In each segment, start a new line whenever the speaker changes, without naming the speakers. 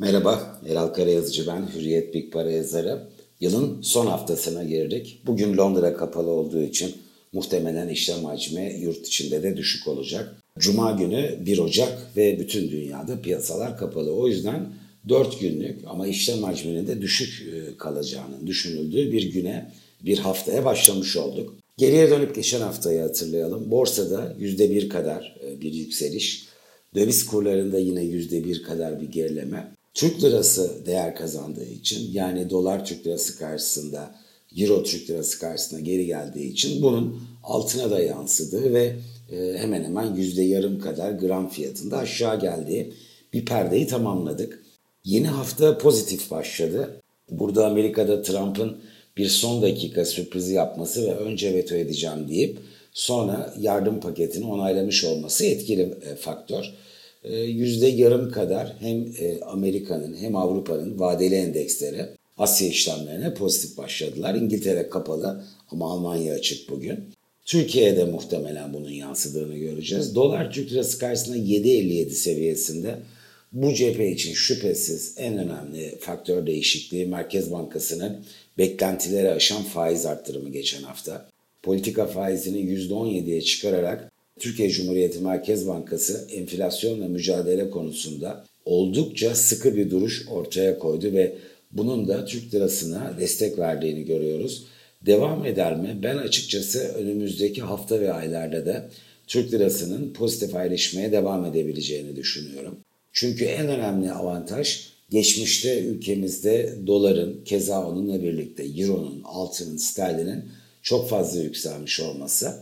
Merhaba, Eral Karayazıcı ben, Hürriyet Big Para yazarı. Yılın son haftasına girdik. Bugün Londra kapalı olduğu için muhtemelen işlem hacmi yurt içinde de düşük olacak. Cuma günü 1 Ocak ve bütün dünyada piyasalar kapalı. O yüzden 4 günlük ama işlem hacminin de düşük e, kalacağının düşünüldüğü bir güne, bir haftaya başlamış olduk. Geriye dönüp geçen haftayı hatırlayalım. Borsada %1 kadar e, bir yükseliş, döviz kurlarında yine %1 kadar bir gerileme. Türk lirası değer kazandığı için yani dolar Türk lirası karşısında euro Türk lirası karşısında geri geldiği için bunun altına da yansıdığı ve e, hemen hemen yüzde yarım kadar gram fiyatında aşağı geldiği bir perdeyi tamamladık. Yeni hafta pozitif başladı. Burada Amerika'da Trump'ın bir son dakika sürprizi yapması ve önce veto edeceğim deyip sonra yardım paketini onaylamış olması etkili e, faktör. E, yüzde yarım kadar hem e, Amerika'nın hem Avrupa'nın vadeli endeksleri Asya işlemlerine pozitif başladılar. İngiltere kapalı ama Almanya açık bugün. Türkiye'de muhtemelen bunun yansıdığını göreceğiz. Dolar Türk lirası karşısında 7.57 seviyesinde. Bu cephe için şüphesiz en önemli faktör değişikliği Merkez Bankası'nın beklentileri aşan faiz arttırımı geçen hafta. Politika faizini %17'ye çıkararak Türkiye Cumhuriyeti Merkez Bankası enflasyonla mücadele konusunda oldukça sıkı bir duruş ortaya koydu ve bunun da Türk lirasına destek verdiğini görüyoruz. Devam eder mi? Ben açıkçası önümüzdeki hafta ve aylarda da Türk lirasının pozitif ayrışmaya devam edebileceğini düşünüyorum. Çünkü en önemli avantaj geçmişte ülkemizde doların keza onunla birlikte euronun, altının, sterlinin çok fazla yükselmiş olması.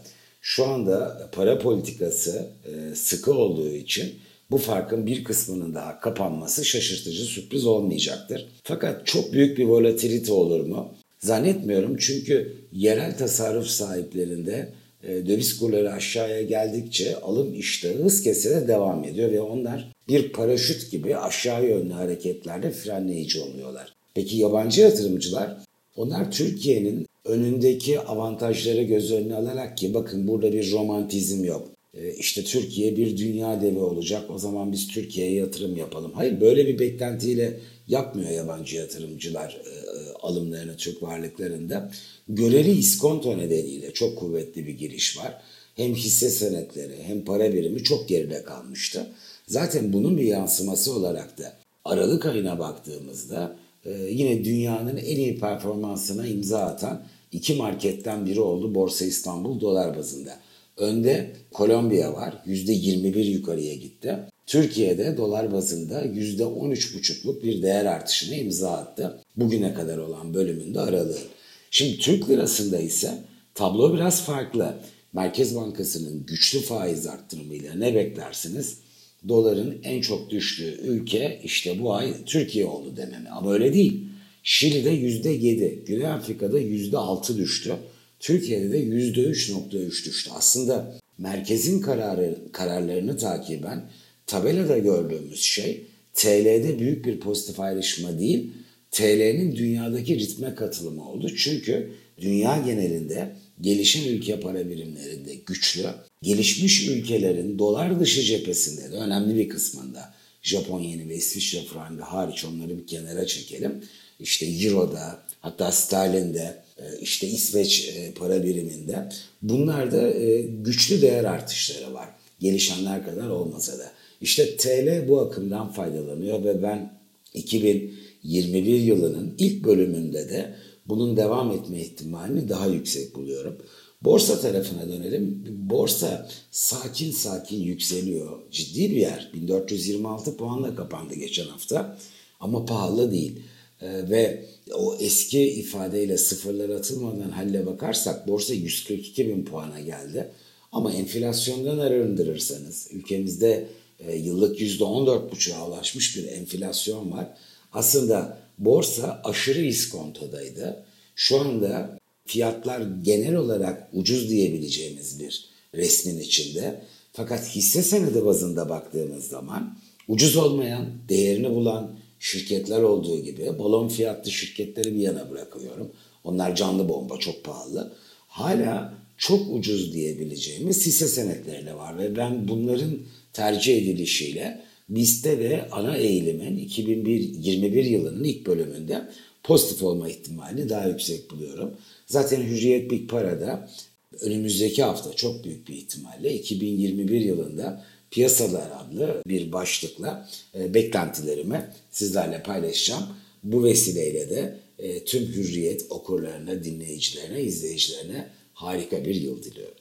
Şu anda para politikası e, sıkı olduğu için bu farkın bir kısmının daha kapanması şaşırtıcı sürpriz olmayacaktır. Fakat çok büyük bir volatilite olur mu? Zannetmiyorum çünkü yerel tasarruf sahiplerinde e, döviz kurları aşağıya geldikçe alım iştahı hız kesere devam ediyor ve onlar bir paraşüt gibi aşağı yönlü hareketlerde frenleyici oluyorlar. Peki yabancı yatırımcılar? Onlar Türkiye'nin önündeki avantajları göz önüne alarak ki bakın burada bir romantizm yok. E, işte Türkiye bir dünya devi olacak o zaman biz Türkiye'ye yatırım yapalım. Hayır böyle bir beklentiyle yapmıyor yabancı yatırımcılar e, e, alımlarını Türk varlıklarında. Göreli iskonto nedeniyle çok kuvvetli bir giriş var. Hem hisse senetleri hem para birimi çok geride kalmıştı. Zaten bunun bir yansıması olarak da Aralık ayına baktığımızda yine dünyanın en iyi performansına imza atan iki marketten biri oldu Borsa İstanbul dolar bazında. Önde Kolombiya var. %21 yukarıya gitti. Türkiye'de dolar bazında %13,5'luk bir değer artışına imza attı. Bugüne kadar olan bölümünde aralığı. Şimdi Türk lirasında ise tablo biraz farklı. Merkez Bankası'nın güçlü faiz arttırımıyla ne beklersiniz? Doların en çok düştüğü ülke işte bu ay Türkiye oldu dememi. Ama öyle değil. Şili'de %7, Güney Afrika'da %6 düştü. Türkiye'de de %3.3 düştü. Aslında merkezin kararı, kararlarını takiben tabelada gördüğümüz şey TL'de büyük bir pozitif ayrışma değil, TL'nin dünyadaki ritme katılımı oldu. Çünkü dünya genelinde gelişen ülke para birimlerinde güçlü, gelişmiş ülkelerin dolar dışı cephesinde de önemli bir kısmında Japon yeni ve İsviçre frangı hariç onları bir kenara çekelim. İşte Euro'da hatta sterlinde e, işte İsveç e, para biriminde bunlarda e, güçlü değer artışları var. Gelişenler kadar olmasa da. İşte TL bu akımdan faydalanıyor ve ben 2021 yılının ilk bölümünde de bunun devam etme ihtimalini daha yüksek buluyorum. Borsa tarafına dönelim. Borsa sakin sakin yükseliyor. Ciddi bir yer. 1426 puanla kapandı geçen hafta. Ama pahalı değil. Ee, ve o eski ifadeyle sıfırlar atılmadan halle bakarsak borsa 142 bin puana geldi. Ama enflasyondan arındırırsanız ülkemizde e, yıllık %14,5'a ulaşmış bir enflasyon var. Aslında borsa aşırı iskontodaydı. Şu anda fiyatlar genel olarak ucuz diyebileceğimiz bir resmin içinde. Fakat hisse senedi bazında baktığımız zaman ucuz olmayan, değerini bulan şirketler olduğu gibi balon fiyatlı şirketleri bir yana bırakıyorum. Onlar canlı bomba çok pahalı. Hala çok ucuz diyebileceğimiz hisse senetleri de var ve ben bunların tercih edilişiyle BIST'te ve ana eğilimin 2021 yılının ilk bölümünde pozitif olma ihtimalini daha yüksek buluyorum. Zaten Hürriyet Big Para'da önümüzdeki hafta çok büyük bir ihtimalle 2021 yılında piyasalar adlı bir başlıkla e, beklentilerimi sizlerle paylaşacağım. Bu vesileyle de e, tüm Hürriyet okurlarına, dinleyicilerine, izleyicilerine harika bir yıl diliyorum.